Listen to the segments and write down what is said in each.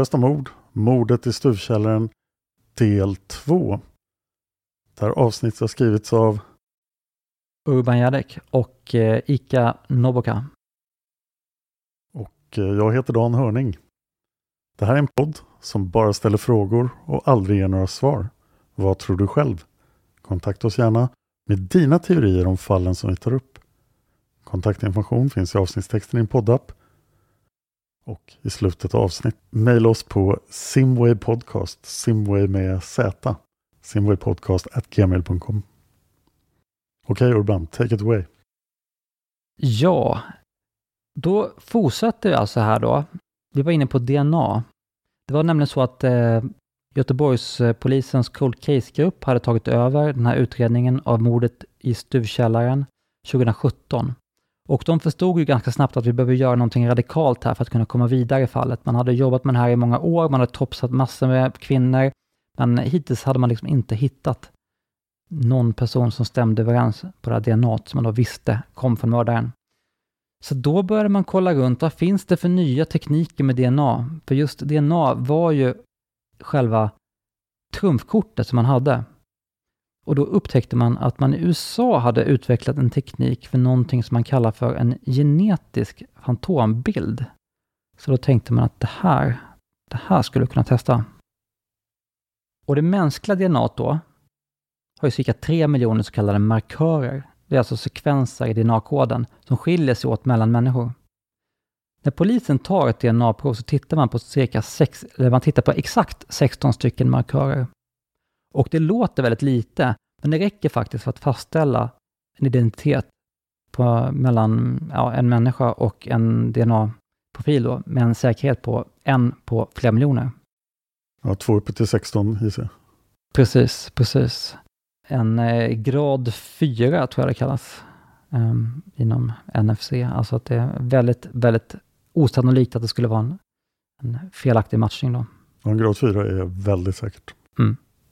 Olösta mord, mordet i stuvkällaren, del 2. Det här avsnittet har skrivits av Urban Jadek och eh, Ika Noboka. och eh, jag heter Dan Hörning. Det här är en podd som bara ställer frågor och aldrig ger några svar. Vad tror du själv? Kontakta oss gärna med dina teorier om fallen som vi tar upp. Kontaktinformation finns i avsnittstexten i en poddapp. Och i slutet av avsnitt, mejla oss på Simway Podcast, Simway med Z, simwaypodcast at gmail.com. Okej Urban, take it away. Ja, då fortsätter vi alltså här då. Vi var inne på DNA. Det var nämligen så att eh, Göteborgspolisens Cold Case-grupp hade tagit över den här utredningen av mordet i stuvkällaren 2017. Och de förstod ju ganska snabbt att vi behöver göra någonting radikalt här för att kunna komma vidare i fallet. Man hade jobbat med det här i många år, man hade topsat massor med kvinnor, men hittills hade man liksom inte hittat någon person som stämde överens på det här DNA som man då visste kom från mördaren. Så då började man kolla runt, vad finns det för nya tekniker med DNA? För just DNA var ju själva trumfkortet som man hade. Och då upptäckte man att man i USA hade utvecklat en teknik för någonting som man kallar för en genetisk fantombild. Så då tänkte man att det här, det här skulle kunna testa. Och det mänskliga DNA då har ju cirka 3 miljoner så kallade markörer. Det är alltså sekvenser i DNA-koden som skiljer sig åt mellan människor. När polisen tar ett DNA-prov så tittar man på cirka sex, eller man tittar på exakt 16 stycken markörer. Och det låter väldigt lite, men det räcker faktiskt för att fastställa en identitet på, mellan ja, en människa och en DNA-profil då, med en säkerhet på en på flera miljoner. Ja, två uppe till 16 gissar jag. Precis, precis. En eh, grad 4 tror jag det kallas ehm, inom NFC. Alltså att det är väldigt, väldigt osannolikt att det skulle vara en, en felaktig matchning då. Ja, en grad 4 är väldigt säkert.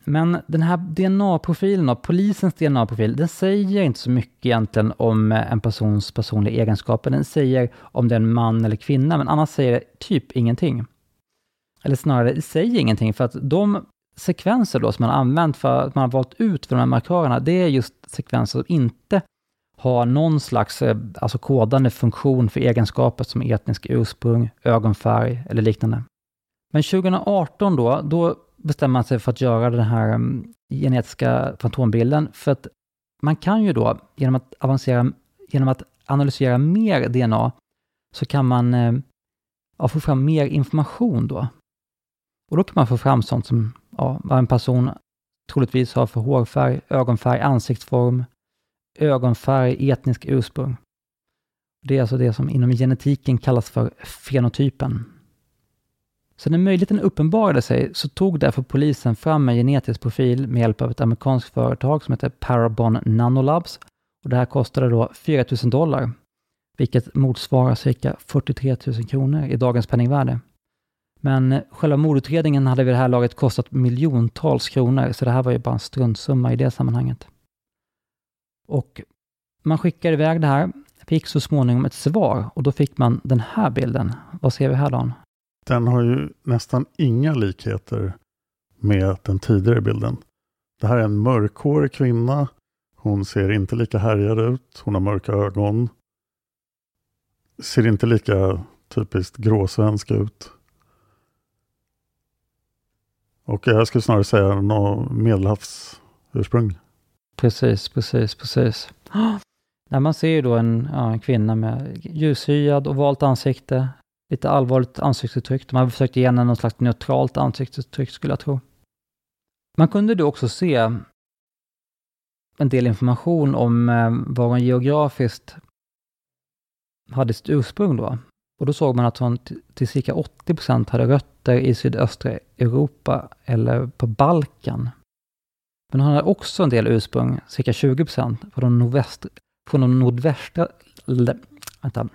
Men den här DNA-profilen, polisens DNA-profil, den säger inte så mycket egentligen om eh, en persons personliga egenskaper. Den säger om det är en man eller kvinna, men annars säger det typ ingenting. Eller snarare, det säger ingenting för att de sekvenser då som man har använt för att man har valt ut för de här markörerna, det är just sekvenser som inte har någon slags eh, alltså kodande funktion för egenskaper som etnisk ursprung, ögonfärg eller liknande. Men 2018 då, då bestämmer man sig för att göra den här mm, genetiska fantombilden för att man kan ju då genom att avancera, genom att analysera mer DNA så kan man eh, ja, få fram mer information då. Och då kan man få fram sånt som ja, vad en person troligtvis har för hårfärg, ögonfärg, ansiktsform, ögonfärg, etnisk ursprung. Det är alltså det som inom genetiken kallas för fenotypen. Så när möjligheten uppenbarade sig så tog därför polisen fram en genetisk profil med hjälp av ett amerikanskt företag som heter Parabon Nanolabs. Och det här kostade då 4 000 dollar, vilket motsvarar cirka 43 000 kronor i dagens penningvärde. Men själva mordutredningen hade vid det här laget kostat miljontals kronor, så det här var ju bara en struntsumma i det sammanhanget. Och man skickade iväg det här, fick så småningom ett svar och då fick man den här bilden. Vad ser vi här Dan? Den har ju nästan inga likheter med den tidigare bilden. Det här är en mörkhårig kvinna. Hon ser inte lika härjad ut. Hon har mörka ögon. Ser inte lika typiskt gråsvensk ut. Och jag skulle snarare säga något medelhavsursprung. Precis, precis, precis. När man ser ju då en, ja, en kvinna med ljushyad och valt ansikte, lite allvarligt ansiktsuttryck. De hade försökt ge henne någon slags neutralt ansiktsuttryck skulle jag tro. Man kunde då också se en del information om eh, var hon geografiskt hade sitt ursprung då. Och då såg man att hon till cirka 80 procent hade rötter i sydöstra Europa eller på Balkan. Men hon hade också en del ursprung, cirka 20 procent, från de, nordväst, från de nordvästra... Vänta.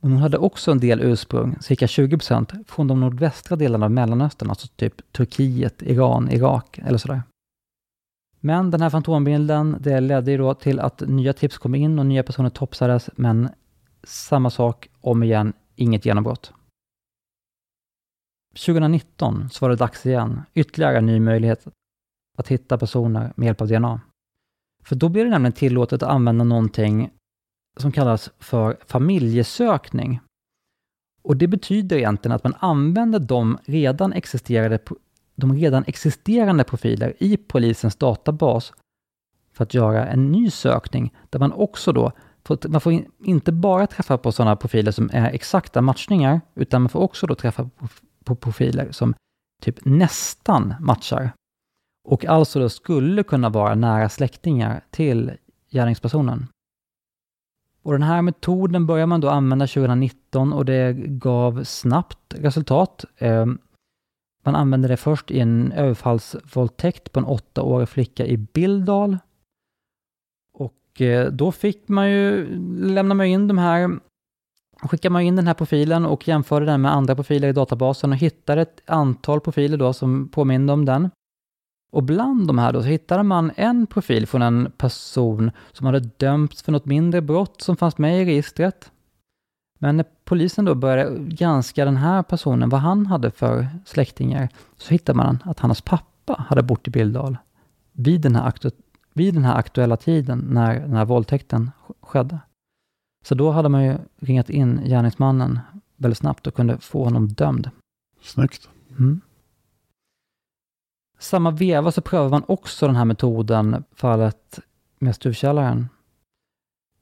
Hon hade också en del ursprung, cirka 20 procent, från de nordvästra delarna av Mellanöstern, alltså typ Turkiet, Iran, Irak eller sådär. Men den här fantombilden, det ledde ju då till att nya tips kom in och nya personer topsades, men samma sak om igen, inget genombrott. 2019 så var det dags igen, ytterligare en ny möjlighet att hitta personer med hjälp av DNA. För då blir det nämligen tillåtet att använda någonting som kallas för familjesökning. Och det betyder egentligen att man använder de redan, existerande, de redan existerande profiler i polisens databas för att göra en ny sökning där man också då får, man får inte bara träffa på sådana profiler som är exakta matchningar, utan man får också då träffa på, på profiler som typ nästan matchar. Och alltså då skulle kunna vara nära släktingar till gärningspersonen. Och den här metoden började man då använda 2019 och det gav snabbt resultat. Ehm, man använde det först i en överfallsvåldtäkt på en åttaårig flicka i Bildal. Och eh, då fick man ju, lämna man in de här, skickade man in den här profilen och jämförde den med andra profiler i databasen och hittade ett antal profiler då som påminde om den. Och bland de här då så hittade man en profil från en person som hade dömts för något mindre brott som fanns med i registret. Men när polisen då började granska den här personen, vad han hade för släktingar, så hittade man att hans pappa hade bott i Bildal vid den här, aktu vid den här aktuella tiden när den här våldtäkten skedde. Så då hade man ju ringat in gärningsmannen väldigt snabbt och kunde få honom dömd. Snyggt. Mm. Samma veva så prövar man också den här metoden, fallet med stuvkällaren.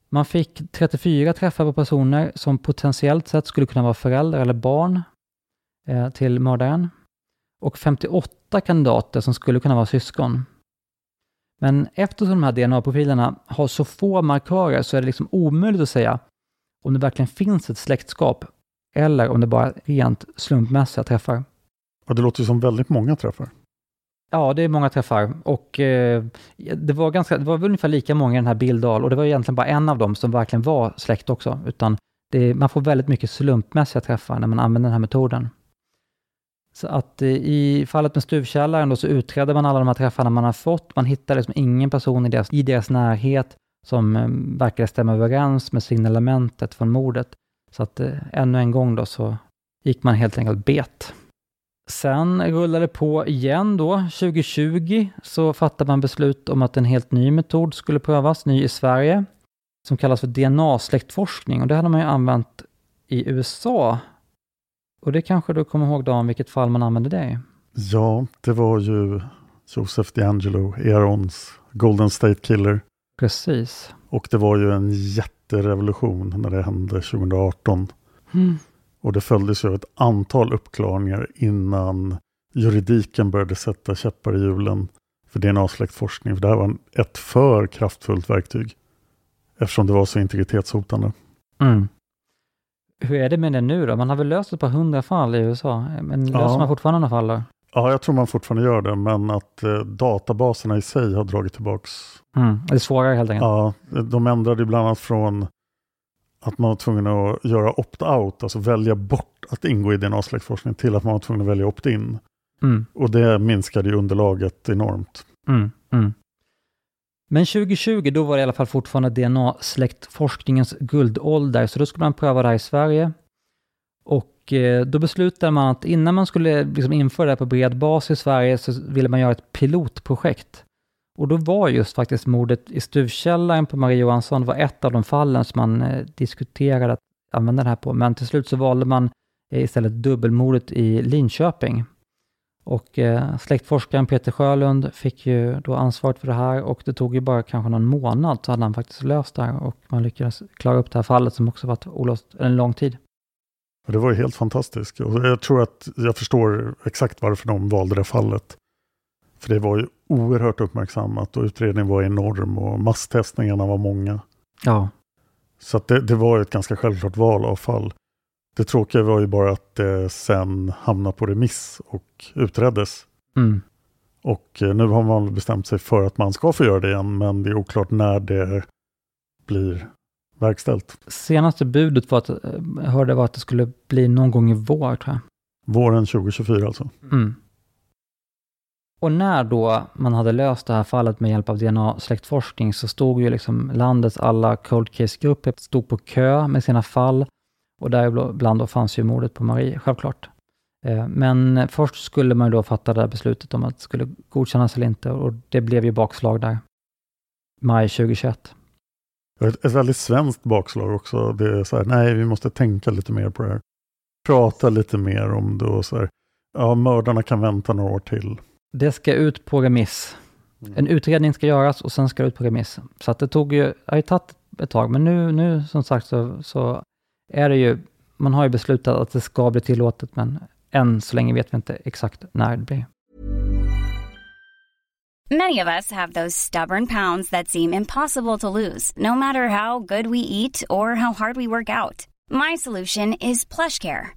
Man fick 34 träffar på personer som potentiellt sett skulle kunna vara föräldrar eller barn eh, till mördaren och 58 kandidater som skulle kunna vara syskon. Men eftersom de här DNA-profilerna har så få markörer så är det liksom omöjligt att säga om det verkligen finns ett släktskap eller om det bara är rent slumpmässiga träffar. Ja, det låter ju som väldigt många träffar. Ja, det är många träffar och eh, det, var ganska, det var ungefär lika många i den här Bildal och det var egentligen bara en av dem som verkligen var släkt också, utan det, man får väldigt mycket slumpmässiga träffar när man använder den här metoden. Så att eh, i fallet med stuvkällaren då så utredde man alla de här träffarna man har fått. Man hittade liksom ingen person i deras, i deras närhet som eh, verkade stämma överens med signalementet från mordet. Så att eh, ännu en gång då så gick man helt enkelt bet. Sen rullade det på igen då. 2020 så fattade man beslut om att en helt ny metod skulle prövas, ny i Sverige, som kallas för DNA-släktforskning. Och det hade man ju använt i USA. Och det kanske du kommer ihåg Dan, vilket fall man använde det i? Ja, det var ju Joseph DeAngelo, Aarons Golden State Killer. Precis. Och det var ju en jätterevolution när det hände 2018. Mm. Och det följdes av ett antal uppklarningar innan juridiken började sätta käppar i hjulen för DNA-släktforskning. För det här var ett för kraftfullt verktyg. Eftersom det var så integritetshotande. Mm. Hur är det med det nu då? Man har väl löst ett par hundra fall i USA, men Ja. löser man fortfarande några fall då? Ja, jag tror man fortfarande gör det, men att eh, databaserna i sig har dragit tillbaks. Mm. Det är svårare helt enkelt. Ja, de ändrade bland annat från att man var tvungen att göra opt-out, alltså välja bort att ingå i DNA-släktforskning till att man var tvungen att välja opt-in. Mm. Och det minskade ju underlaget enormt. Mm, mm. Men 2020, då var det i alla fall fortfarande DNA-släktforskningens guldålder, så då skulle man pröva det här i Sverige. Och eh, då beslutade man att innan man skulle liksom införa det här på bred bas i Sverige så ville man göra ett pilotprojekt. Och då var just faktiskt mordet i stuvkällaren på Marie Johansson var ett av de fallen som man eh, diskuterade att använda det här på. Men till slut så valde man eh, istället dubbelmordet i Linköping. Och eh, släktforskaren Peter Sjölund fick ju då ansvaret för det här och det tog ju bara kanske någon månad så hade han faktiskt löst det här och man lyckades klara upp det här fallet som också varit olöst en lång tid. Det var ju helt fantastiskt. Och jag tror att jag förstår exakt varför de valde det fallet. För det var ju oerhört uppmärksammat och utredningen var enorm och masstestningarna var många. Ja, Så det, det var ett ganska självklart val av fall. Det tråkiga var ju bara att det sen hamnade på remiss och utreddes. mm. Och eh, nu har man bestämt sig för att man ska få göra det igen, men det är oklart när det blir verkställt. Senaste budet var att, eh, jag hörde var att det skulle bli någon gång i vår tror jag. Våren 2024 alltså. Mm. Och när då man hade löst det här fallet med hjälp av DNA-släktforskning så stod ju liksom landets alla cold case-grupper stod på kö med sina fall och däribland då fanns ju mordet på Marie, självklart. Eh, men först skulle man ju då fatta det här beslutet om att det skulle godkännas eller inte och det blev ju bakslag där. Maj 2021. Ett, ett väldigt svenskt bakslag också. Det är så här, nej vi måste tänka lite mer på det här. Prata lite mer om det och så här. Ja, mördarna kan vänta några år till. Det ska ut på remiss. En utredning ska göras och sen ska det ut på remiss. Så att det tog ju, det har ju tagit ett tag, men nu, nu som sagt så, så är det ju, man har ju beslutat att det ska bli tillåtet, men än så länge vet vi inte exakt när det blir. Many of us have those stubborn pounds that seem impossible to lose, no matter how good we eat or how hard we work out. My solution is PlushCare.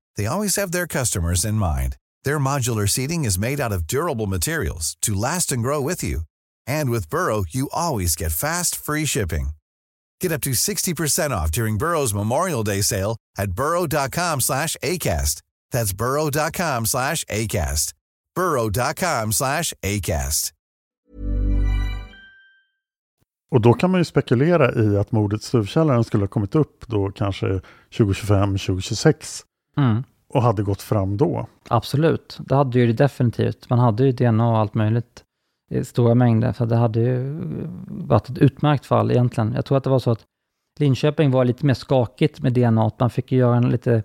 they always have their customers in mind. Their modular seating is made out of durable materials to last and grow with you. And with Burrow, you always get fast, free shipping. Get up to 60% off during Burrow's Memorial Day sale at burrow.com slash ACAST. That's burrow.com slash ACAST. burrow.com slash ACAST. Och då kan man ju spekulera i att mordet i stuvkällaren skulle ha kommit upp då kanske 2025, 2026 Mm. och hade gått fram då. Absolut, det hade ju det definitivt. Man hade ju DNA och allt möjligt i stora mängder, så det hade ju varit ett utmärkt fall egentligen. Jag tror att det var så att Linköping var lite mer skakigt med DNA, att man fick göra en lite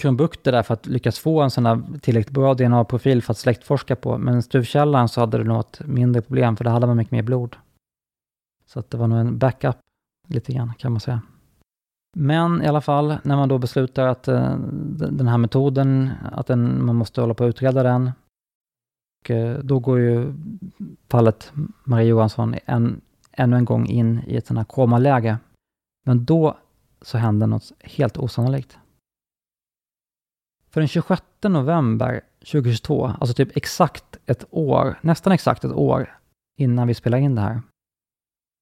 krumbukter där för att lyckas få en sån här tillräckligt bra DNA-profil för att släktforska på. Men stuvkällaren så hade det nog ett mindre problem, för där hade man mycket mer blod. Så att det var nog en backup, lite grann kan man säga. Men i alla fall, när man då beslutar att eh, den här metoden, att den, man måste hålla på att utreda den, och, eh, då går ju fallet Marie Johansson en, ännu en gång in i ett sånt här komaläge. Men då så händer något helt osannolikt. För den 26 november 2022, alltså typ exakt ett år, nästan exakt ett år innan vi spelar in det här,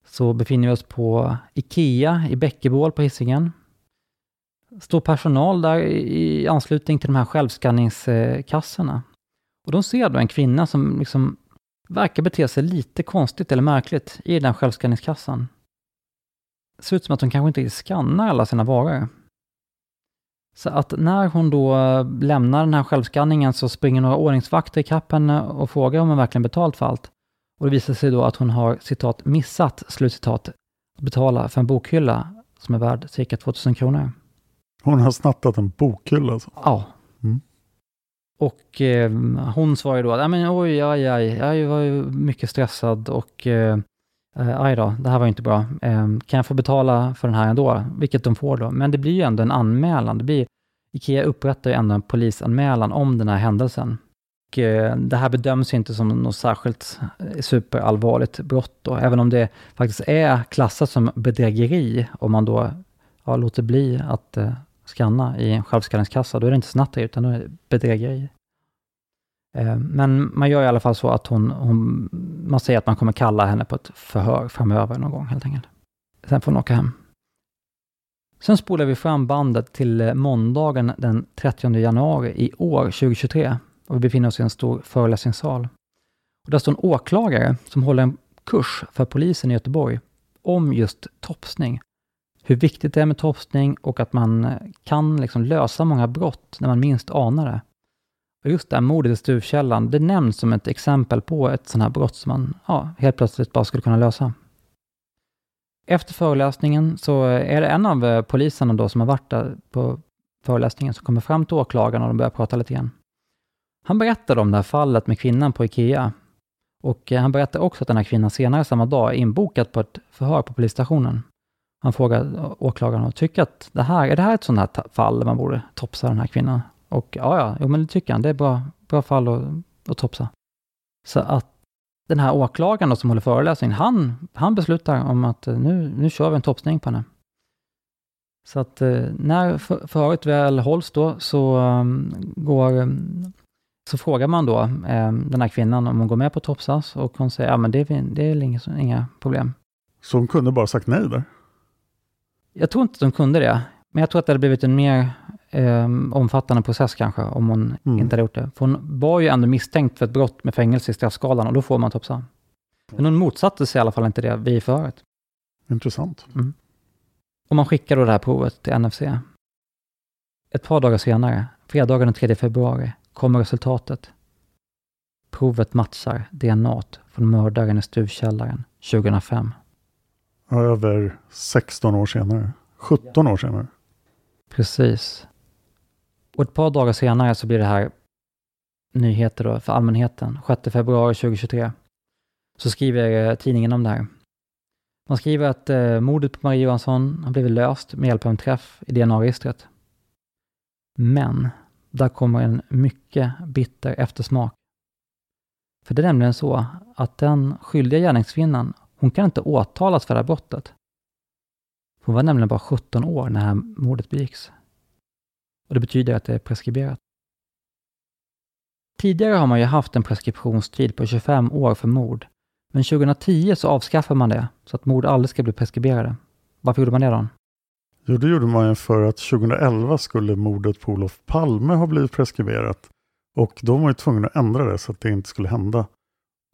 så befinner vi oss på IKEA i Bäckebål på Hisingen. Står personal där i anslutning till de här självskanningskassorna. Och de ser då en kvinna som liksom verkar bete sig lite konstigt eller märkligt i den här självskanningskassan. Det ser ut som att hon kanske inte skannar alla sina varor. Så att när hon då lämnar den här självskanningen så springer några ordningsvakter ikapp henne och frågar om hon verkligen betalt för allt. Och det visar sig då att hon har citat missat, slutcitat, att betala för en bokhylla som är värd cirka 2000 kronor. Hon har snattat en bokhylla alltså? Ja. Mm. Och eh, hon svarar då att, men oj, aj, aj, jag var ju mycket stressad och eh, aj då, det här var ju inte bra. Eh, kan jag få betala för den här ändå? Vilket de får då. Men det blir ju ändå en anmälan. Det blir, Ikea upprättar ju ändå en polisanmälan om den här händelsen. Och, eh, det här bedöms inte som något särskilt eh, superallvarligt brott då, även om det faktiskt är klassat som bedrägeri om man då ja, låter bli att eh, skanna i en självskanningskassa, då är det inte snatteri utan då är det bedrägeri. Eh, men man gör i alla fall så att hon, hon, man säger att man kommer kalla henne på ett förhör framöver någon gång helt enkelt. Sen får hon åka hem. Sen spolar vi fram bandet till eh, måndagen den 30 januari i år, 2023. Och vi befinner oss i en stor föreläsningssal. Och där står en åklagare som håller en kurs för polisen i Göteborg om just topsning hur viktigt det är med topsning och att man eh, kan liksom lösa många brott när man minst anar det. Och just det här mordet i Stuvkällan, det nämns som ett exempel på ett sånt här brott som man ja, helt plötsligt bara skulle kunna lösa. Efter föreläsningen så är det en av eh, poliserna då som har varit där på föreläsningen som kommer fram till åklagaren och de börjar prata lite grann. Han berättade om det här fallet med kvinnan på IKEA. Och eh, han berättade också att den här kvinnan senare samma dag är inbokad på ett förhör på polisstationen. Han frågar eh, åklagaren och tycker att det här, är det här ett sånt här fall där man borde topsa den här kvinnan? Och ja, ja, jo, men det tycker han. Det är bra, bra fall att, att topsa. Så att den här åklagaren då, som håller föreläsningen, han, han beslutar om att eh, nu, nu kör vi en topsning på henne. Så att när förhöret väl hålls då så går så frågar man då um, den här kvinnan om hon går med på topsas och hon säger ja men det, det är inga, inga problem. Så hon kunde bara sagt nej där? Jag tror inte att de kunde det, men jag tror att det hade blivit en mer eh, omfattande process kanske, om hon mm. inte hade gjort det. För hon var ju ändå misstänkt för ett brott med fängelse i straffskalan och då får man topsa. Men hon motsatte sig i alla fall inte det vid förhöret. Intressant. Mm. Och man skickar då det här provet till NFC. Ett par dagar senare, fredagen den 3 februari, kommer resultatet. Provet matchar DNA från mördaren i stuvkällaren 2005. Över 16 år senare. 17 år senare. Precis. Och ett par dagar senare så blir det här nyheter då för allmänheten. 6 februari 2023. Så skriver eh, tidningen om det här. Man skriver att eh, mordet på Marie Johansson har blivit löst med hjälp av en träff i DNA-registret. Men där kommer en mycket bitter eftersmak. För det är nämligen så att den skyldiga gärningskvinnan hon kan inte åtalas för det här brottet. Hon var nämligen bara 17 år när det här mordet begicks. Och det betyder att det är preskriberat. Tidigare har man ju haft en preskriptionstid på 25 år för mord. Men 2010 så avskaffade man det, så att mord aldrig ska bli preskriberade. Varför gjorde man det då? Jo, det gjorde man ju för att 2011 skulle mordet på Olof Palme ha blivit preskriberat. Och då var man ju tvungen att ändra det så att det inte skulle hända.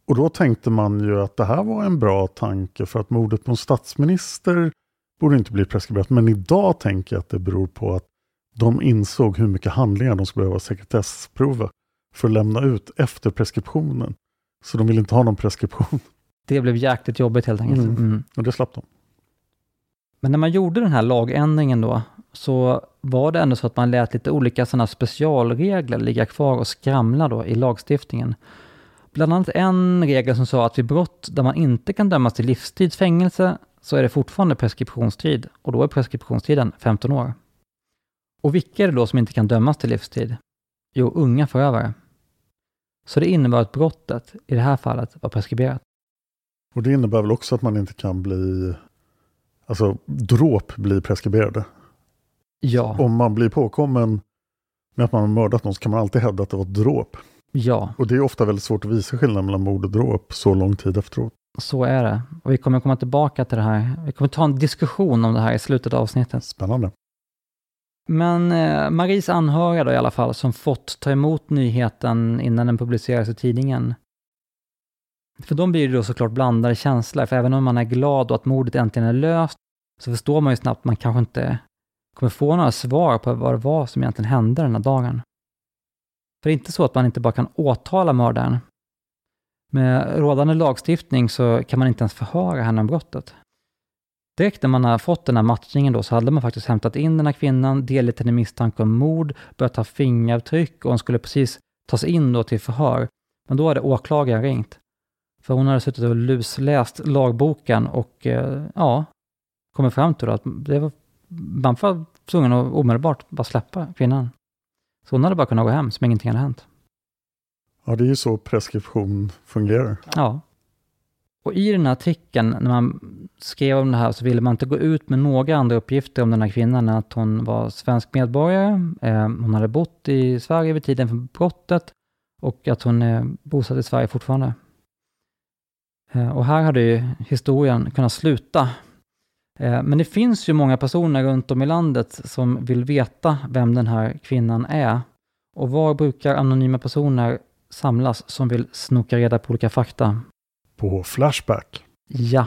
Och då tänkte man ju att det här var en bra tanke för att mordet på en statsminister borde inte bli preskriberat. Men idag tänker jag att det beror på att de insåg hur mycket handlingar de skulle behöva sekretessprova för att lämna ut efter preskriptionen. Så de vill inte ha någon preskription. Det blev jäkligt jobbigt helt enkelt. Mm. Mm. Och det slapp de. Men när man gjorde den här lagändringen då, så var det ändå så att man lät lite olika sådana specialregler ligga kvar och skramla då i lagstiftningen. Bland annat en regel som sa att vid brott där man inte kan dömas till livstids fängelse så är det fortfarande preskriptionstid och då är preskriptionstiden 15 år. Och vilka är det då som inte kan dömas till livstid? Jo, unga förövare. Så det innebär att brottet i det här fallet var preskriberat. Och det innebär väl också att man inte kan bli, alltså dråp blir preskriberade. Ja. Om man blir påkommen med att man har mördat någon så kan man alltid hävda att det var ett dråp. Ja. Och det är ofta väldigt svårt att visa skillnaden mellan mord och dråp så lång tid efteråt. Så är det. Och vi kommer komma tillbaka till det här. Vi kommer ta en diskussion om det här i slutet av avsnittet. Spännande. Men eh, Maries anhöriga då i alla fall, som fått ta emot nyheten innan den publiceras i tidningen. För de blir det då såklart blandade känslor, för även om man är glad och att mordet äntligen är löst, så förstår man ju snabbt att man kanske inte kommer få några svar på vad det var som egentligen hände den här dagen. För det är inte så att man inte bara kan åtala mördaren. Med rådande lagstiftning så kan man inte ens förhöra henne om brottet. Direkt när man har fått den här matchningen då så hade man faktiskt hämtat in den här kvinnan, delgett henne misstanke om mord, börjat ta fingeravtryck och hon skulle precis tas in då till förhör. Men då hade åklagaren ringt. För hon hade suttit och lusläst lagboken och eh, ja, kommit fram till att det var, man var tvungen att omedelbart bara släppa kvinnan. Så hon hade bara kunnat gå hem som ingenting hade hänt. Ja, det är ju så preskription fungerar. Ja. Och i den här artikeln, när man skrev om det här, så ville man inte gå ut med några andra uppgifter om den här kvinnan än att hon var svensk medborgare, eh, hon hade bott i Sverige vid tiden för brottet och att hon är bosatt i Sverige fortfarande. Eh, och här hade ju historien kunnat sluta. Eh, men det finns ju många personer runt om i landet som vill veta vem den här kvinnan är. Och var brukar anonyma personer samlas som vill snoka reda på olika fakta? På Flashback. Ja.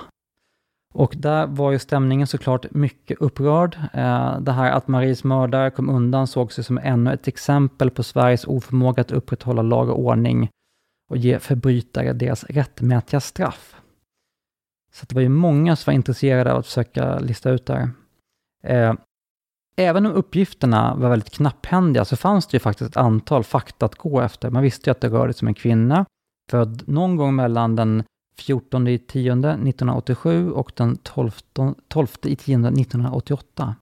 Och där var ju stämningen såklart mycket upprörd. Eh, det här att Maries mördare kom undan sågs ju som ännu ett exempel på Sveriges oförmåga att upprätthålla lag och ordning och ge förbrytare deras rättmätiga straff. Så det var ju många som var intresserade av att försöka lista ut det här. Eh, Även om uppgifterna var väldigt knapphändiga så fanns det ju faktiskt ett antal fakta att gå efter. Man visste ju att det rörde sig om en kvinna, född någon gång mellan den 14 i 10 1987 och den 12, 12 i 10 1988.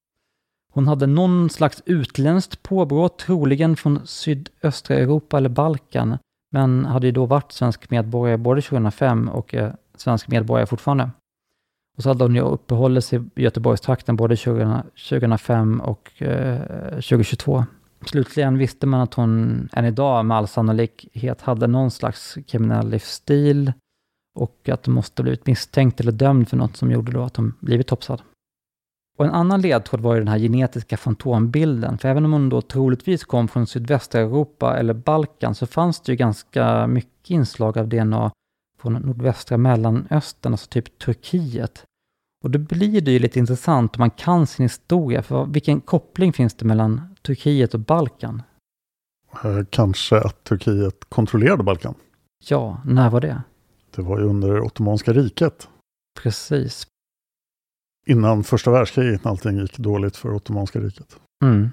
Hon hade någon slags utländskt påbrå, troligen från sydöstra Europa eller Balkan, men hade ju då varit svensk medborgare både 2005 och är svensk medborgare fortfarande. Och så hade hon ju uppehållit sig i Göteborgstrakten både 20, 2005 och eh, 2022. Slutligen visste man att hon än idag med all sannolikhet hade någon slags kriminell livsstil och att hon måste blivit misstänkt eller dömd för något som gjorde då att hon blivit topsad. Och en annan ledtråd var ju den här genetiska fantombilden, för även om hon då troligtvis kom från sydvästra Europa eller Balkan så fanns det ju ganska mycket inslag av DNA från nordvästra Mellanöstern, alltså typ Turkiet. Och då blir det ju lite intressant om man kan sin historia, för vilken koppling finns det mellan Turkiet och Balkan? Eh, Kanske att Turkiet kontrollerade Balkan. Ja, när var det? Det var ju under Ottomanska riket. Precis. Innan första världskriget när allting gick dåligt för Ottomanska riket. Mm.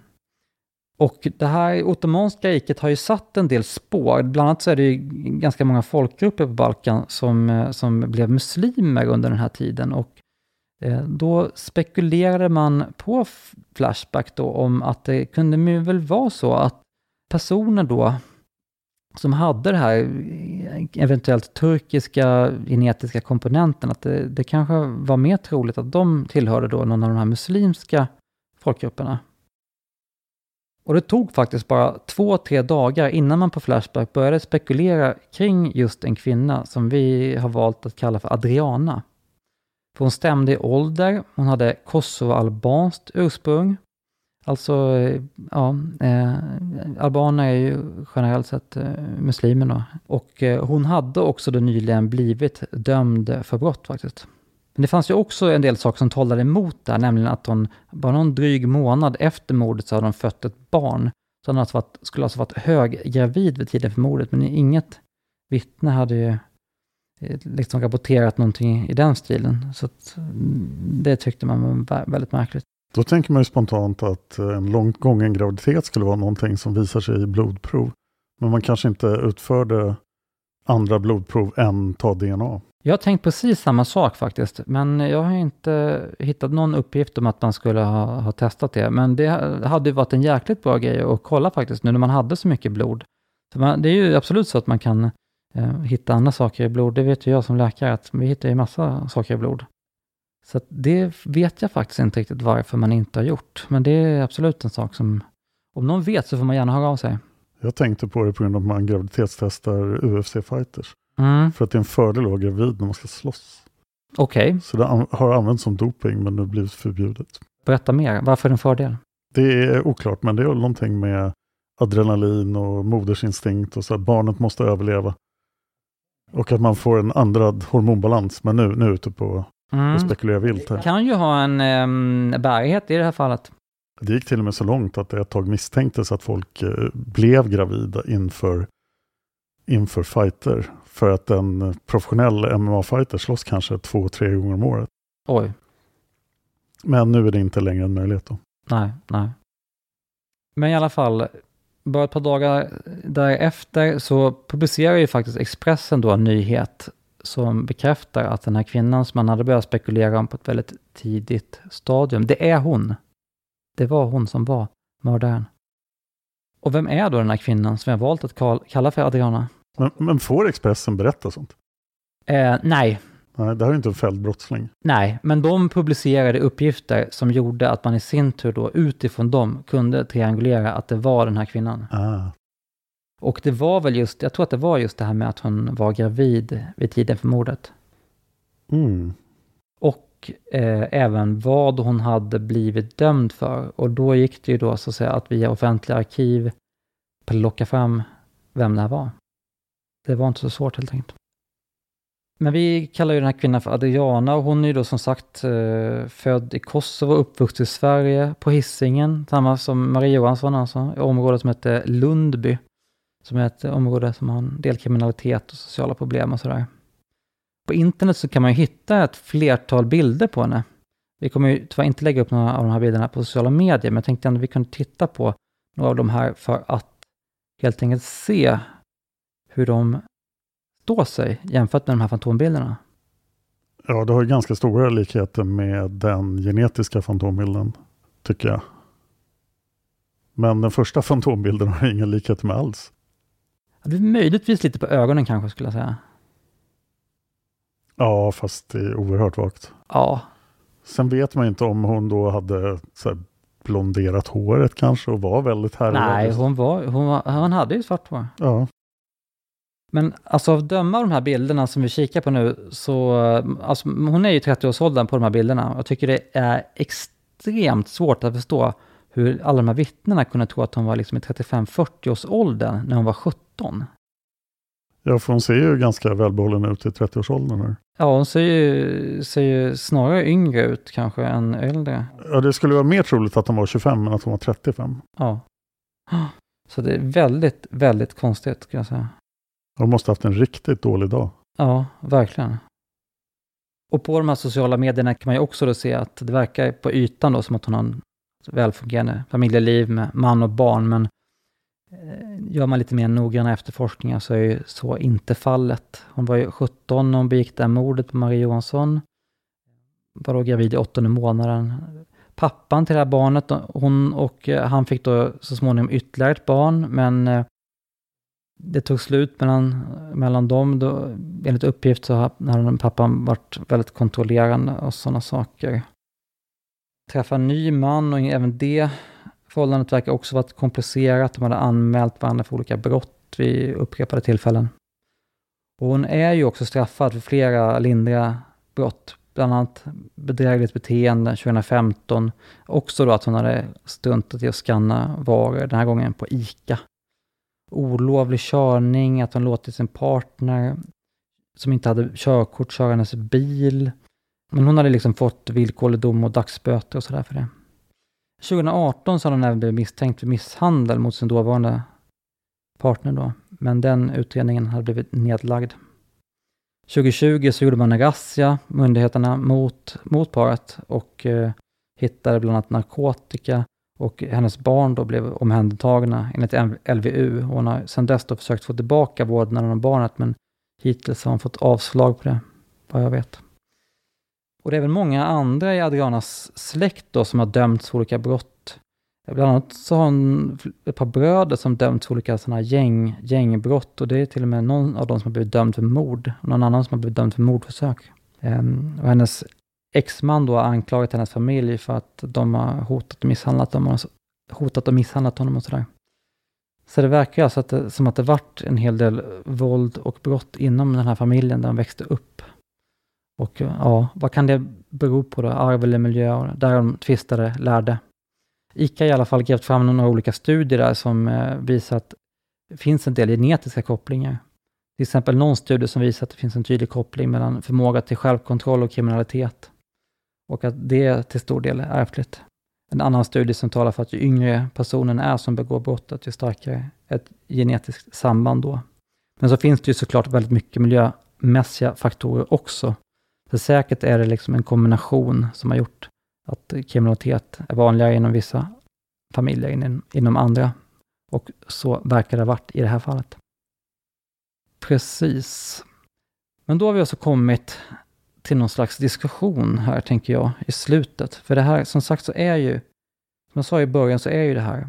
Och det här Ottomanska riket har ju satt en del spår. Bland annat så är det ju ganska många folkgrupper på Balkan som, eh, som blev muslimer under den här tiden. Och eh, då spekulerade man på Flashback då om att det kunde väl vara så att personer då som hade det här eventuellt turkiska genetiska komponenten, att det, det kanske var mer troligt att de tillhörde då någon av de här muslimska folkgrupperna. Och det tog faktiskt bara två, tre dagar innan man på Flashback började spekulera kring just en kvinna som vi har valt att kalla för Adriana. För hon stämde i ålder, hon hade kosovoalbanskt ursprung. Alltså, ja, eh, albaner är ju generellt sett eh, muslimer då. Och eh, hon hade också då nyligen blivit dömd för brott faktiskt. Men det fanns ju också en del saker som talade emot det här, nämligen att hon bara någon dryg månad efter mordet så hade hon fött ett barn. Så hon alltså varit, skulle alltså varit höggravid vid tiden för mordet, men inget vittne hade ju eh, liksom rapporterat någonting i den stilen. Så att, mm, det tyckte man var väldigt märkligt. Då tänker man ju spontant att eh, en långt gången graviditet skulle vara någonting som visar sig i blodprov. Men man kanske inte utförde andra blodprov än ta DNA. Jag har tänkt precis samma sak faktiskt, men jag har inte hittat någon uppgift om att man skulle ha, ha testat det. Men det hade ju varit en jäkligt bra grej att kolla faktiskt, nu när man hade så mycket blod. För man, det är ju absolut så att man kan eh, hitta andra saker i blod. Det vet ju jag som läkare, att vi hittar ju massa saker i blod. Så det vet jag faktiskt inte riktigt varför man inte har gjort. Men det är absolut en sak som, om någon vet så får man gärna höra av sig. Jag tänkte på det på grund av att man graviditetstestar UFC-fighters. Mm. För att det är en fördel att vara gravid när man ska slåss. Okej, Så det har använts som doping men nu blivit förbjudet. berätta mer. Varför är det en fördel? Det är oklart men det är någonting med adrenalin och modersinstinkt och så att barnet måste överleva. Och att man får en ändrad hormonbalans. Men nu, nu är ute på Mm. att spekulera vilt här. Kan ju ha en um, bärighet i det här fallet. Det gick till och med så långt att det ett tag misstänktes att folk eh, blev gravida inför, inför fighter. För att en professionell MMA-fighter slåss kanske två, tre gånger om året. Oj, Men nu är det inte längre en möjlighet då. nej, nej. Men i alla fall, bara ett par dagar därefter så publicerar ju faktiskt Expressen då en nyhet som bekräftar att den här kvinnan som man hade börjat spekulera om på ett väldigt tidigt stadium, det är hon. Det var hon som var mördaren. Och vem är då den här kvinnan som jag valt att kal- kalla för Adriana? Men, men får Expressen berätta sånt? Eh, nej, Nej, det här är inte en fälld brottsling. nej, men de publicerade uppgifter som gjorde att man i sin tur då utifrån dem kunde triangulera att det var den här kvinnan. Ah. Och det var väl just, jag tror att det var just det här med att hon var gravid vid tiden för mordet. Mm. Och eh, även vad hon hade blivit dömd för. Och då gick det ju då så att säga att via offentliga arkiv plocka fram vem det här var. Det var inte så svårt helt enkelt. Men vi kallar ju den här kvinnan för Adriana och hon är ju då som sagt eh, född i Kosovo, uppvuxen i Sverige, på Hisingen, samma som Maria Johansson alltså, i området som heter Lundby, som är ett område som har en del kriminalitet och sociala problem och sådär. På internet så kan man ju hitta ett flertal bilder på henne. Vi kommer ju tyvärr inte lägga upp några av de här bilderna på sociala medier, men jag tänkte ändå att vi kunde titta på några av de här för att helt enkelt se hur de står sig jämfört med de här fantombilderna. Ja, det har ju ganska stora likheter med den genetiska fantombilden, tycker jag. Men den första fantombilden har inga likheter med alls. Det är möjligtvis lite på ögonen kanske skulle jag säga. Ja, fast det är oerhört vagt. Ja, Sen vet man inte om hon då hade så blonderat håret kanske och var väldigt härlig. nej, hon, var, hon, var, hon hade ju svart hår. Ja, Men alltså av döma av de här bilderna som vi kikar på nu, så alltså, hon är ju 30-årsåldern på de här bilderna. Jag tycker det är extremt svårt att förstå hur alla de här vittnena kunde tro att hon var liksom i 35-40 års åldern när hon var 17. ja för hon ser ju ganska välbehållen ut i 30-årsåldern. Här. Ja, hon ser ju, ser ju snarare yngre ut kanske än äldre. Ja, det skulle vara mer troligt att hon var 25 än att hon var 35. Ja. Så det är väldigt, väldigt konstigt ska jag säga. Hon måste haft en riktigt dålig dag. Ja, verkligen. Och på de här sociala medierna kan man ju också då se att det verkar på ytan då som att hon har en välfungerande familjeliv med man och barn, men eh, gör man lite mer noggranna efterforskningar så är ju så inte fallet. Hon var ju 17 när hon begick det här mordet på Marie Johansson. Var då gravid i åttonde månaden. Pappan till det här barnet, hon och eh, han fick då så småningom ytterligare ett barn, men eh, det tog slut mellan, mellan dem. Då, enligt uppgift så hade pappan varit väldigt kontrollerande och sådana saker. Träffa en ny man och även det förhållandet verkar också varit komplicerat. De hade anmält varandra för olika brott vid upprepade tillfällen. Och hon är ju också straffad för flera lindriga brott, bland annat bedrägligt beteende 2015. Också då att hon hade struntat i att skanna varor, den här gången på ICA olovlig körning, att hon låtit sin partner som inte hade körkort köra hennes bil. Men hon hade liksom fått villkorlig dom och dagsböter och sådär för det. 2018 så hade hon även blivit misstänkt för misshandel mot sin dåvarande partner då, men den utredningen hade blivit nedlagd. 2020 så gjorde man en razzia, myndigheterna, mot, mot paret och eh, hittade bland annat narkotika och hennes barn då blev omhändertagna enligt LVU. Hon har sedan dess då försökt få tillbaka vårdnaden om barnet men hittills har hon fått avslag på det, vad jag vet. Och det är även många andra i Adrianas släkt då som har dömts för olika brott. Bland annat så har hon ett par bröder som dömts för olika sådana gäng, gängbrott och det är till och med någon av dem som har blivit dömd för mord och någon annan som har blivit dömd för mordförsök. Ehm, och hennes exman då har anklagat hennes familj för att de har hotat och misshandlat dem och, hotat och misshandlat honom och sådär. Så det verkar alltså att det, som att det varit en hel del våld och brott inom den här familjen där de växte upp. Och eh, ja, vad kan det bero på då? Arv eller miljö? Där de tvistade lärde. ICA i alla fall grävt fram några olika studier där som eh, visar att det finns en del genetiska kopplingar. Till exempel någon studie som visar att det finns en tydlig koppling mellan förmåga till självkontroll och kriminalitet. Och att det till stor del är ärftligt. En annan studie som talar för att ju yngre personen är som begår brottet, ju starkare ett genetiskt samband då. Men så finns det ju såklart väldigt mycket miljömässiga faktorer också. Så säkert är det liksom en kombination som har gjort att kriminalitet är vanligare inom vissa familjer än inom andra. Och så verkar det ha varit i det här fallet. Precis. Men då har vi också kommit till någon slags diskussion här, tänker jag, i slutet. För det här, som sagt, så är ju, som jag sa i början, så är ju det här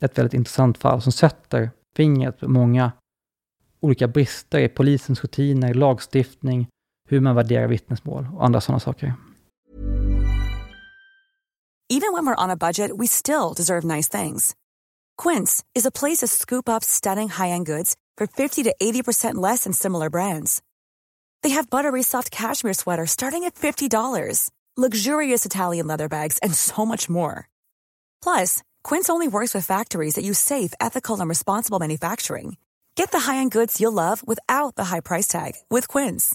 ett väldigt intressant fall som sätter fingret på många olika brister i polisens rutiner, lagstiftning, hur man värderar vittnesmål och andra sådana saker. Even when we're on a budget we still deserve nice things. Quince is a place to scoop up stunning high-end goods for 50 to 80% less than similar brands. They have buttery soft cashmere sweaters starting at $50, luxurious Italian leather bags, and so much more. Plus, Quince only works with factories that use safe, ethical, and responsible manufacturing. Get the high-end goods you'll love without the high price tag with Quince.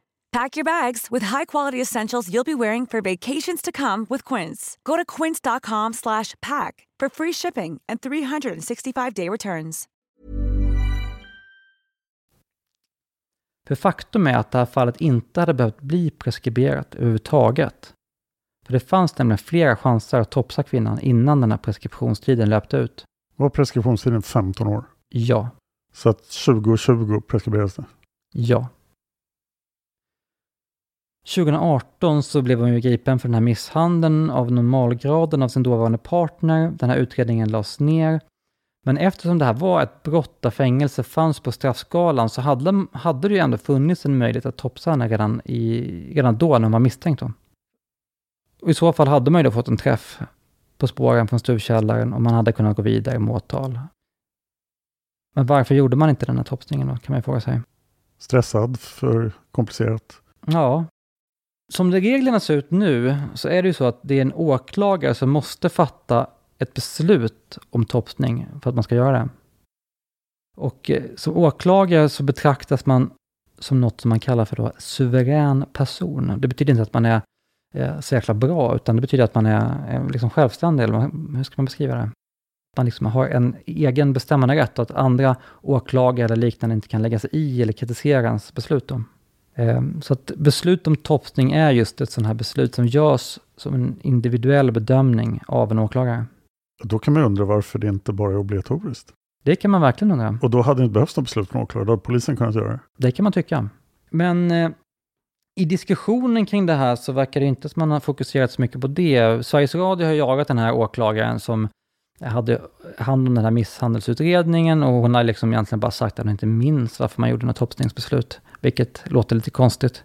Pack your bags with high-quality essentials you'll be wearing for vacations to come with Quince. Go to quince.com/pack for free shipping and 365-day returns. För faktum är att det här fallet inte hade behövt bli preskriberat överhuvudtaget. För det fanns nämligen flera chanser att topsa kvinnan innan den här preskriptionstiden löpte ut. Var preskriptionstiden 15 år? Ja. Så att 2020 preskriberas det? Ja. 2018 så blev hon ju gripen för den här misshandeln av normalgraden av sin dåvarande partner. Den här utredningen lades ner men eftersom det här var ett brott där fängelse fanns på straffskalan så hade, hade det ju ändå funnits en möjlighet att topsa henne redan, i, redan då när hon var misstänkt. Då. Och I så fall hade man ju då fått en träff på spåren från stuvkällaren och man hade kunnat gå vidare med åtal. Men varför gjorde man inte den här topsningen då, kan man ju fråga sig. Stressad, för komplicerat. Ja. Som reglerna ser ut nu så är det ju så att det är en åklagare som måste fatta ett beslut om topsning för att man ska göra det. Och eh, som åklagare så betraktas man som något som man kallar för då suverän person. Det betyder inte att man är eh, så jäkla bra, utan det betyder att man är eh, liksom självständig, eller hur ska man beskriva det? Man liksom har en egen bestämmande rätt och att andra åklagare eller liknande inte kan lägga sig i eller kritisera ens beslut. Då. Ehm, så att beslut om topsning är just ett sådant här beslut som görs som en individuell bedömning av en åklagare. Då kan man undra varför det inte bara är obligatoriskt. Det kan man verkligen undra. Och då hade det inte behövts något beslut från åklagare, då hade polisen kunnat göra det. Det kan man tycka. Men eh, i diskussionen kring det här så verkar det inte som man har fokuserat så mycket på det. Sveriges Radio har jagat den här åklagaren som hade hand om den här misshandelsutredningen och hon har liksom egentligen bara sagt att hon inte minns varför man gjorde något toppsningsbeslut, vilket låter lite konstigt.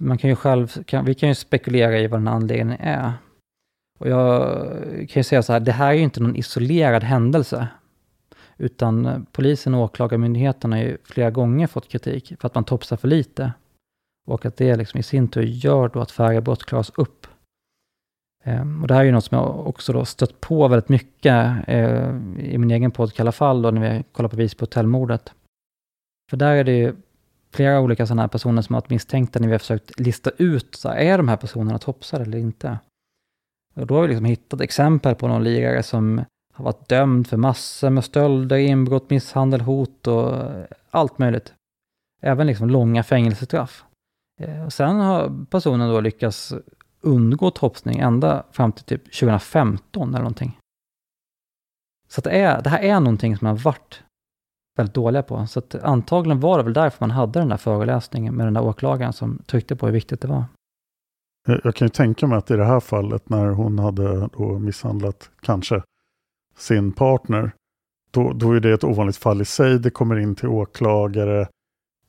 Man kan ju själv, kan, vi kan ju spekulera i vad den anledningen är. Och jag kan ju säga så här, det här är ju inte någon isolerad händelse. Utan polisen och åklagarmyndigheten har ju flera gånger fått kritik för att man topsar för lite. Och att det liksom i sin tur gör då att färre brott klaras upp. Ehm, och det här är ju något som jag också då stött på väldigt mycket eh, i min egen podd i alla fall, då, när vi kollar på Visby hotellmordet. För där är det ju flera olika sådana här personer som har varit misstänkta när vi har försökt lista ut, så här, är de här personerna topsar eller inte? Och då har vi liksom hittat exempel på någon lirare som har varit dömd för massor med stölder, inbrott, misshandel, hot och eh, allt möjligt. Även liksom långa fängelsestraff. Eh, och sen har personen då lyckats undgå topsning ända fram till typ 2015 eller någonting. Så det, är, det här är någonting som man varit väldigt dåliga på. Så att antagligen var det väl därför man hade den där föreläsningen med den där åklagaren som tryckte på hur viktigt det var. Jag kan ju tänka mig att i det här fallet när hon hade då misshandlat kanske sin partner, då, då är det ett ovanligt fall i sig. Det kommer in till åklagare.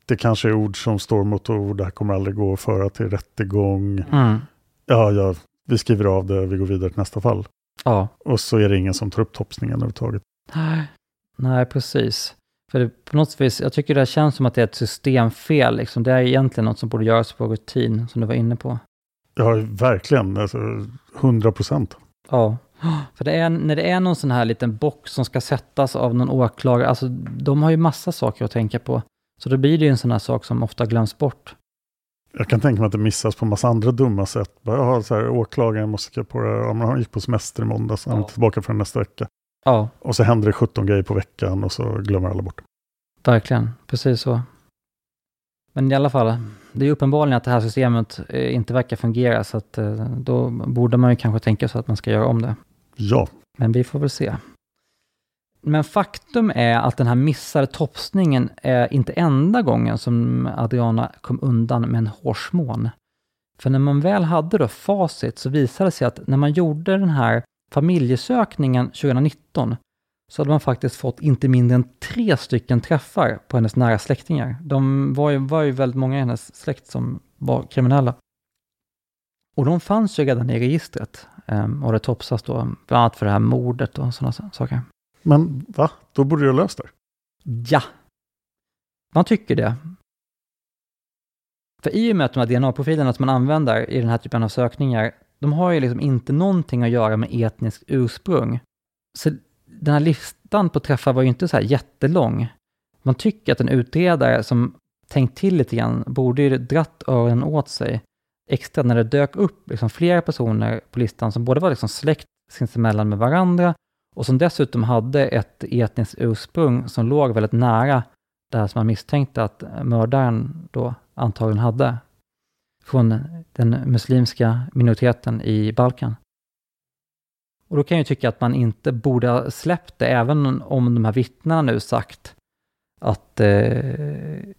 Det kanske är ord som står mot ord. Det här kommer aldrig gå att föra till rättegång. Mm. Ja, ja, vi skriver av det, vi går vidare till nästa fall. Ja. Och så är det ingen som tar upp topsningen överhuvudtaget. Nej, nej precis. För det, på något vis, jag tycker det känns som att det är ett systemfel. Liksom. Det är egentligen något som borde göras på rutin, som du var inne på. Ja, verkligen. Alltså, 100 procent. Ja, för det är, när det är någon sån här liten box som ska sättas av någon åklagare, alltså de har ju massa saker att tänka på. Så då blir det ju en sån här sak som ofta glöms bort. Jag kan tänka mig att det missas på massa andra dumma sätt. Bara, jaha, så här, åklagaren måste skriva på det. Ja, men han gick på semester i måndags, han är Ja. tillbaka förrän nästa vecka. Ja, Och så händer det 17 grejer på veckan och så glömmer alla bort verkligen. Precis så. Men i alla fall, det är uppenbarligen att det här systemet eh, inte verkar fungera, så att eh, då borde man ju kanske tänka sig att man ska göra om det. Ja, Men vi får väl se. Men faktum är att den här missade topsningen är inte enda gången som Adriana kom undan med en hårsmån. För när man väl hade då facit så visade det sig att när man gjorde den här familjesökningen 2019 så hade man faktiskt fått inte mindre än tre stycken träffar på hennes nära släktingar. De var ju, var ju väldigt många i hennes släkt som var kriminella. Och de fanns ju redan i registret. Ehm, och det topsas då bland annat för det här mordet och sådana saker men va? Då borde jag löst det. Ja, man tycker det. För i och med att de här DNA-profilerna som man använder i den här typen av sökningar, de har ju liksom inte någonting att göra med etniskt ursprung. Så den här listan på träffar var ju inte så här jättelång. Man tycker att en utredare som tänkt till lite grann borde ju dratt öronen åt sig extra när det dök upp liksom flera personer på listan som både var liksom släkt sinsemellan med varandra och som dessutom hade ett etniskt ursprung som låg väldigt nära det här som man misstänkte att mördaren då antagligen hade från den muslimska minoriteten i Balkan. Och då kan jag ju tycka att man inte borde ha släppt det, även om de här vittnena nu sagt att eh,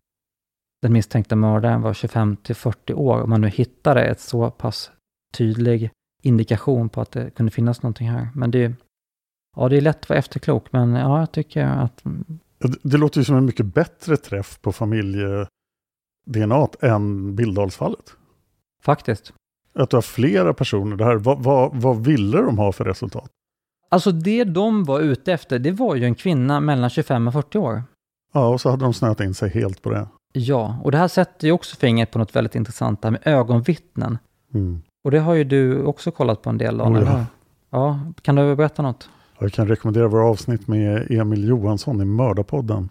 den misstänkta mördaren var 25 till 40 år, om man nu hittade ett så pass tydlig indikation på att det kunde finnas någonting här. Men det är, ja, det är lätt att vara efterklok, men ja, jag tycker att Ja, Det, det låter ju som en mycket bättre träff på familje-DNA än Bildalsfallet. faktiskt. Att du har flera personer där. Vad, vad, vad ville de ha för resultat? Alltså det de var ute efter, det var ju en kvinna mellan 25 och 40 år. Ja, och så hade de snöat in sig helt på det. Ja, och det här sätter ju också fingret på något väldigt intressant, det här med ögonvittnen. Mm. Och det har ju du också kollat på en del, Oh, Daniel. ja. eller hur? ja, kan du berätta något? Jag kan rekommendera våra avsnitt med Emil Johansson i Mördarpodden.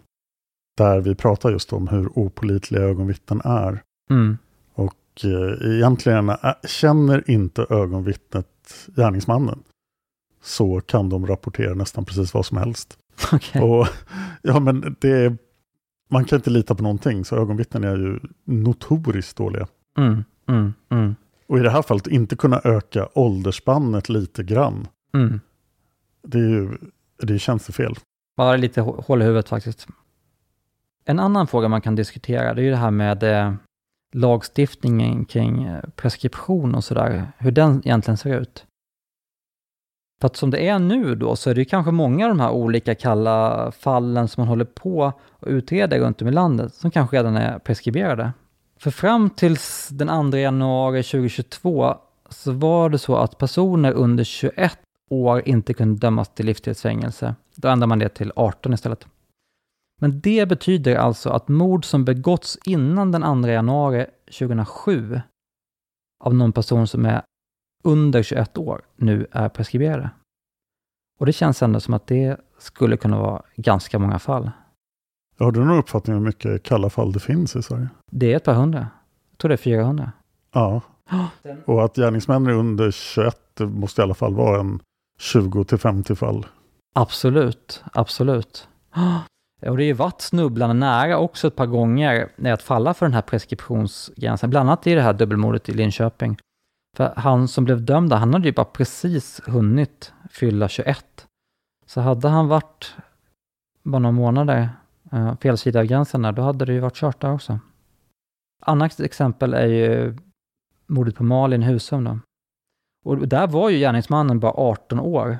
Där vi pratar just om hur opolitliga ögonvittnen är. Mm. Och eh, egentligen, äh, känner inte ögonvittnet gärningsmannen så kan de rapportera nästan precis vad som helst. Okej. Och, ja, men det man kan inte lita på någonting, så ögonvittnen är ju notoriskt dåliga. Mm, mm, mm, Och i det här fallet inte kunna öka åldersspannet lite grann. Det är ju det är tjänstefel. Bara lite hål i huvudet faktiskt. En annan fråga man kan diskutera, det är ju det här med eh, lagstiftningen kring eh, preskription och sådär, hur den egentligen ser ut. För att som det är nu då, så är det ju kanske många av de här olika kalla fallen som man håller på och utreder runt om i landet, som kanske redan är preskriberade. För fram tills den 2 januari 2022 så var det så att personer under 21 år inte kunde dömas till livstidsfängelse. Då ändrar man det till 18 istället. Men det betyder alltså att mord som begåtts innan den 2 januari 2007 av någon person som är under 21 år nu är preskriberade. Och det känns ändå som att det skulle kunna vara ganska många fall. Har du någon uppfattning om hur mycket kalla fall det finns i Sverige? Det är ett par hundra. Jag tror det är 400. Ja. Och att gärningsmän är under 21 det måste i alla fall vara en 20 till 50 fall. Absolut, absolut. Och det har ju varit snubblande nära också ett par gånger när att falla för den här preskriptionsgränsen, bland annat i det här dubbelmordet i Linköping. För han som blev dömd, han hade ju bara precis hunnit fylla 21. Så hade han varit bara några månader eh, fel sida av gränsen där, då hade det ju varit kört där också. Annat exempel är ju mordet på Malin Husum då. Och där var ju gärningsmannen bara 18 år.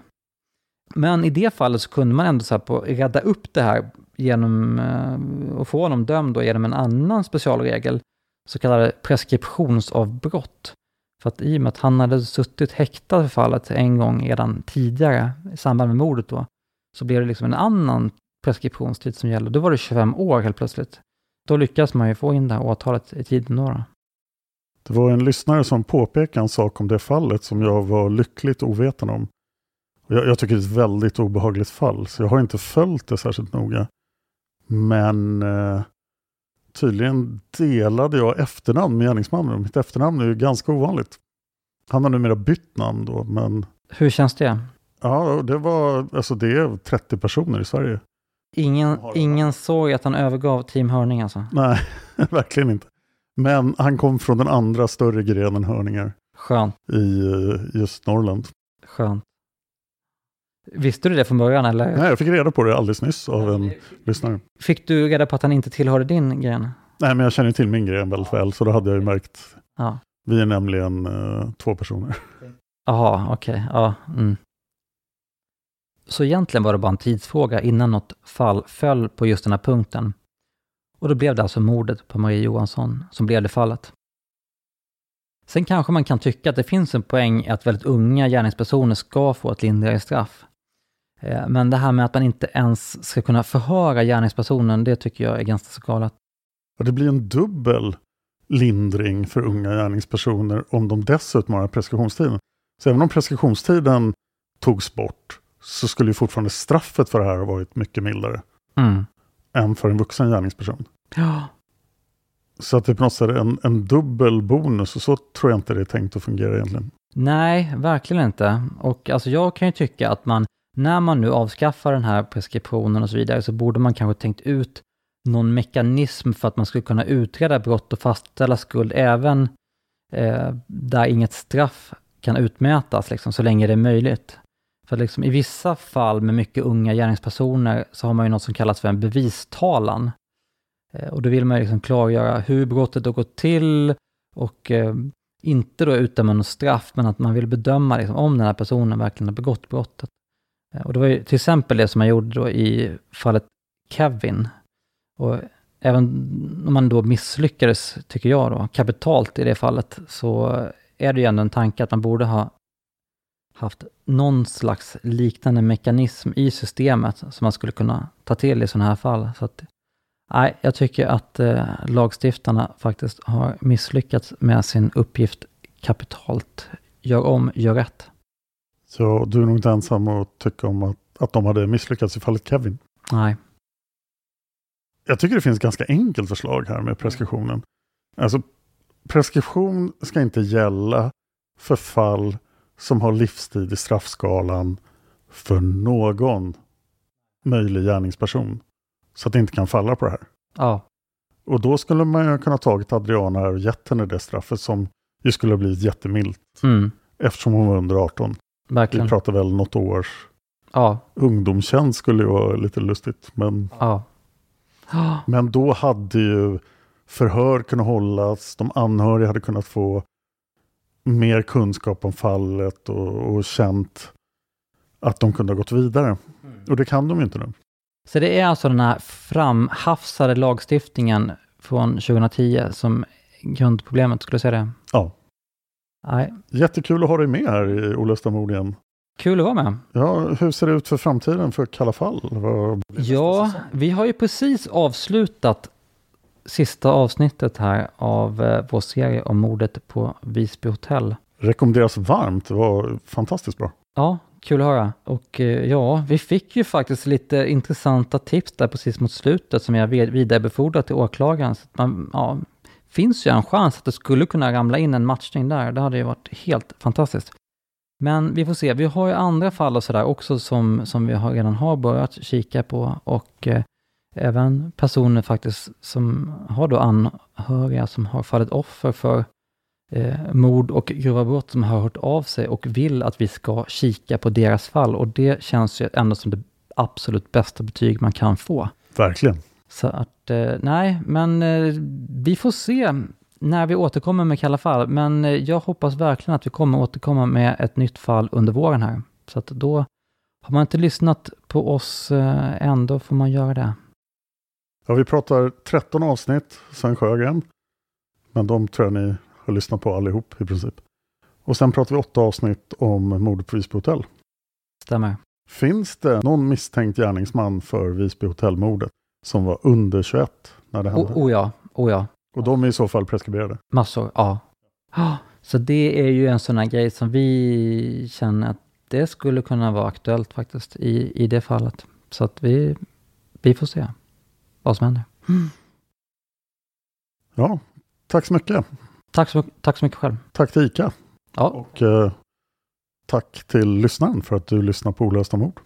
Men i det fallet så kunde man ändå så på, rädda upp det här genom eh, att få honom dömd då genom en annan specialregel, så kallade preskriptionsavbrott. För att i och med att han hade suttit häktad för fallet en gång redan tidigare, i samband med mordet då, så blev det liksom en annan preskriptionstid som gällde. Då var det 25 år helt plötsligt. Då lyckades man ju få in det här åtalet i tiden då. då. Det var en lyssnare som påpekade en sak om det fallet som jag var lyckligt ovetande om. Jag, jag, tycker det är ett väldigt obehagligt fall, så jag har inte följt det särskilt noga. Men eh, tydligen delade jag efternamn med gärningsmannen. Mitt efternamn är ju ganska ovanligt. Han har numera bytt namn då, men... Hur känns det? Ja, det var, alltså det är 30 personer i Sverige. Ingen, ingen såg att han övergav Team Hörning alltså? Nej, verkligen inte. Men han kom från den andra större grenen hörningar. Skönt. I eh, just Norrland. Skönt. Visste du det från början eller? Nej, jag fick reda på det alldeles nyss av en lyssnare. Fick du reda på att han inte tillhörde din gren? Nej, men jag känner till min gren väldigt väl, så då hade jag ju märkt. Ja. Vi är nämligen uh, två personer. Jaha, okej. Ja. Mm. Så egentligen var det bara en tidsfråga innan något fall föll på just den här punkten. Och då blev det alltså mordet på Marie Johansson som blev det fallet. Sen kanske man kan tycka att det finns en poäng i att väldigt unga gärningspersoner ska få ett lindrigare straff. Eh, men det här med att man inte ens ska kunna förhöra gärningspersonen, det tycker jag är ganska så galet. Och det blir en dubbel lindring för unga gärningspersoner om de dessutom har preskriptionstiden. Så även om preskriptionstiden togs bort så skulle ju fortfarande straffet för det här ha varit mycket mildare. Mm. Än för en vuxen gärningsperson. Ja. Så att det på något sätt är en, en dubbel bonus och så tror jag inte det är tänkt att fungera egentligen. Nej, verkligen inte. Och alltså jag kan ju tycka att man, när man nu avskaffar den här preskriptionen och så vidare, så borde man kanske tänkt ut någon mekanism för att man skulle kunna utreda brott och fastställa skuld även eh, där inget straff kan utmätas, liksom, så länge det är möjligt. För liksom, i vissa fall med mycket unga gärningspersoner så har man ju något som kallas för en bevistalan. Eh, och då vill man liksom klargöra hur brottet har gått till och eh, inte då utdöma något straff, men att man vill bedöma liksom, om den här personen verkligen har begått brottet. Eh, och det var ju till exempel det som man gjorde då i fallet Kevin. Och även om man då misslyckades, tycker jag då, kapitalt i det fallet, så är det ju ändå en tanke att man borde ha haft någon slags liknande mekanism i systemet som man skulle kunna ta till i sådana här fall. Så att, nej, jag tycker att eh, lagstiftarna faktiskt har misslyckats med sin uppgift kapitalt. Gör om, gör rätt. Så du är nog inte ensam att tycka om att, att de hade misslyckats i fallet Kevin? Nej. Jag tycker det finns ganska enkelt förslag här med preskriptionen. Alltså, preskription ska inte gälla för fall som har livstid i straffskalan för någon möjlig gärningsperson. Så att det inte kan falla på det här. Ja. Och då skulle man ju kunna tagit Adriana här och gett henne det straffet som ju skulle blivit jättemilt. Mm. Eftersom hon var under 18. Verkligen. Vi pratar väl något års ja. ungdomstjänst skulle ju vara lite lustigt. Men, ja. men då hade ju förhör kunnat hållas, de anhöriga hade kunnat få mer kunskap om fallet och, och känt att de kunde ha gått vidare. Mm. Och det kan de inte nu. Så det är alltså den här framhafsade lagstiftningen från 2010 som grundproblemet, skulle du säga det? Ja. Nej. Jättekul att ha dig med här i Olösta mord igen. Kul att vara med. Ja, hur ser det ut för framtiden för Kalla fall? Ja, vi har ju precis avslutat sista avsnittet här av eh, vår serie om mordet på Visby hotell. Rekommenderas varmt, det var fantastiskt bra. Ja, kul att höra. Och eh, ja, vi fick ju faktiskt lite intressanta tips där precis mot slutet som jag vid- vidarebefordrat till åklagaren. Så att man, ja, finns ju en chans att det skulle kunna ramla in en matchning där. Det hade ju varit helt fantastiskt. Men vi får se, vi har ju andra fall och sådär också som, som vi har, redan har börjat kika på och eh, även personer faktiskt som har då anhöriga som har fallit offer för eh, mord och grova brott som har hört av sig och vill att vi ska kika på deras fall och det känns ju ändå som det absolut bästa betyg man kan få. Verkligen. Så att, eh, nej, men eh, vi får se när vi återkommer med Kalla fall. Men eh, jag hoppas verkligen att vi kommer återkomma med ett nytt fall under våren här. Så att då, har man inte lyssnat på oss eh, än, då får man göra det. Ja, vi pratar 13 avsnitt, Sven Sjögren. Men de tror jag ni har lyssnat på allihop i princip. Och sen pratar vi åtta avsnitt om mordet på Visby hotell. Stämmer. Finns det någon misstänkt gärningsman för Visby hotellmordet som var under 21 när det hände? O, oh ja, oh ja. Och de är i så fall preskriberade. Massor, ja. Så det är ju en sån här grej som vi känner att det skulle kunna vara aktuellt faktiskt i, i det fallet. Så att vi, vi får se vad som händer. Ja, tack så mycket. Tack så, tack så mycket själv. Tack till ICA. Ja. Och eh, tack till lyssnaren för att du lyssnar på Olösta mord.